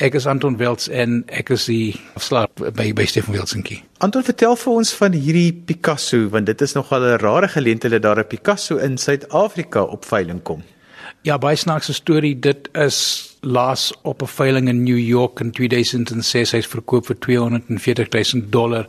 Ek is Anton Welts en ek is die afslaap by by Stefan Wilsonkie. Anton, vertel vir ons van hierdie Picasso want dit is nogal 'n rare geleentheid dat daar 'n Picasso in Suid-Afrika op veiling kom. Ja, baie snaakse storie. Dit is laas op 'n veiling in New York in 2006 hy's verkoop vir 240 000 dollar.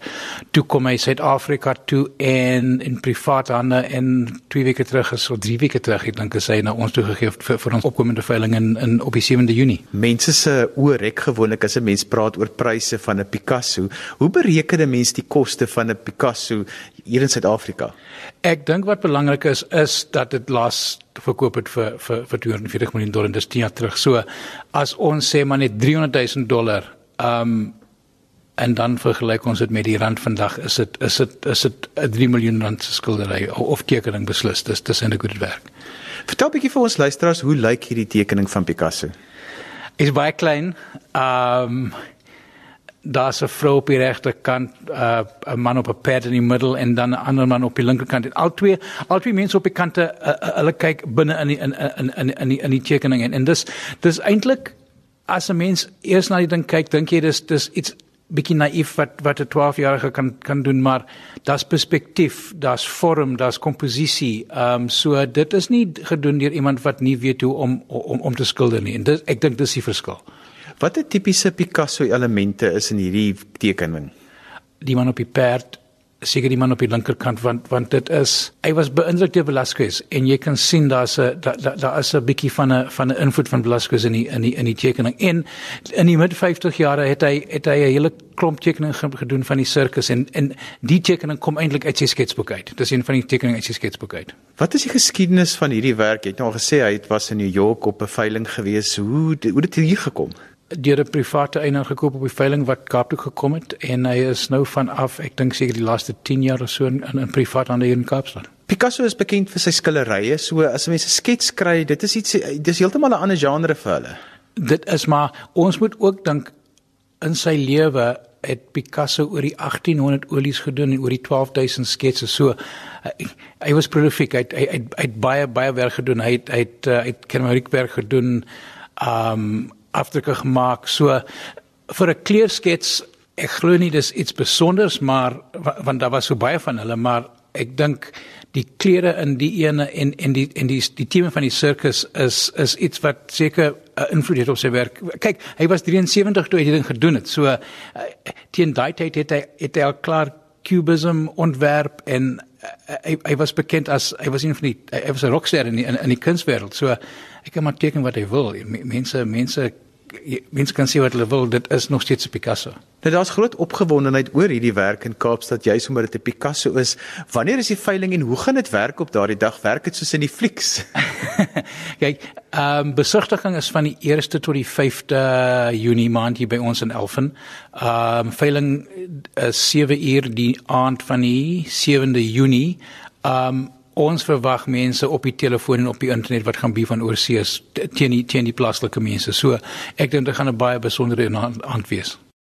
Toe kom hy Suid-Afrika toe en in privaat hande en 2 weke terug is of 3 weke terug, ek dink hy na ons toe gegee vir, vir ons opkomende veiling in in op die 7de Junie. Mense se oë rek gewoonlik as 'n mens praat oor pryse van 'n Picasso. Hoe bereken 'n mens die koste van 'n Picasso hier in Suid-Afrika? Ek dink wat belangrik is is dat dit laas verkoop het vir vir vir 240 miljoen dollar dis 10 jaar terug. So as ons sê maar net 300 000 dollar, um, en dan vergelyk ons dit met die rand vandag, is dit is dit is dit 'n 3 miljoen rand se skildery of tekening beslis. Dis dis eintlik goed werk. Vertel 'n bietjie vir ons luisteraars hoe lyk hierdie tekening van Picasso? Is baie klein. Ehm um, daar's 'n vrou op die regterkant, uh, 'n man op 'n pad in die middel en dan 'n ander man op die linkerkant. En al twee, al twee mense op die kante, uh, uh, hulle kyk binne in die in in in in die in die tekening en, en dis dis eintlik as 'n mens eers na die ding kyk, dink jy dis dis iets bietjie naïef wat wat 'n 12-jarige kan kan doen, maar daar's perspektief, daar's vorm, daar's komposisie. Ehm um, so dit is nie gedoen deur iemand wat nie weet hoe om om om te skilder nie. En dis ek dink dis die verskil. Watter tipiese Picasso elemente is in hierdie tekening? Die man op die perd, seker die man op die linkerkant want want dit is hy was beïndruk deur Velasquez en jy kan sien daar's 'n daar daar da is 'n bietjie van 'n van 'n invloed van Velasquez in die in die in die tekening. En in die mid 50 jare het hy het hy 'n hele klomp tekeninge gedoen van die sirkus en en die tekening kom eintlik uit sy sketsboek uit. Dis een van die tekeninge uit sy sketsboek uit. Wat is die geskiedenis van hierdie werk? Jy het nou al gesê hy het was in New York op 'n veiling gewees. Hoe hoe het dit hier gekom? Deur 'n private eienaar gekoop op die veiling wat Kaap toe gekom het en hy is nou vanaf ek dink seker die laaste 10 jaar of so in 'n privaat hande hier in Kaapstad. Picasso is bekend vir sy skilderye, so as mense skets kry, dit is iets dis heeltemal 'n ander genre vir hulle. Dit is maar ons moet ook dink in sy lewe het Picasso oor die 1800 olies gedoen en oor die 12000 sketse. So hy, hy was prolifiek. Hy het, hy, hy, hy het baie baie werk gedoen. Hy het hy het, uh, het kenmerk werk gedoen. Um afdrukke gemaak. So vir 'n kleurskets, ek glo nie dis iets spesonders, maar want daar was so baie van hulle, maar ek dink die kleure in die ene en en die en die die tema van die sirkus is is iets wat seker 'n uh, invloed het op sy werk. Kyk, hy was 73 toe hy dit gedoen het. So uh, teen daai tyd het hy het hy al klaar cubism ontwerp en hy hy was bekend as hy was een van die hy was 'n rockster in die, in, in die kunswêreld. So ek kan maar teken wat hy wil. Mense mense mense kan sê wat hulle wil, dit is nog steeds Picasso. Nou daar's groot opgewondenheid oor hierdie werk in Kaapstad juis omdat dit 'n Picasso is. Wanneer is die veiling en hoe gaan dit werk op daardie dag? Werk dit soos in die flieks? Kyk, ehm um, besigtiging is van die 1ste tot die 5de Junie maand hier by ons in Elfen. Ehm um, veiling is 7 uur die aand van die 7de Junie. Ehm um, ons verwag mense op die telefoon en op die internet wat gaan by van oorsee teen die teen die plaaslike mense. So ek dink dit gaan 'n baie besondere aand wees.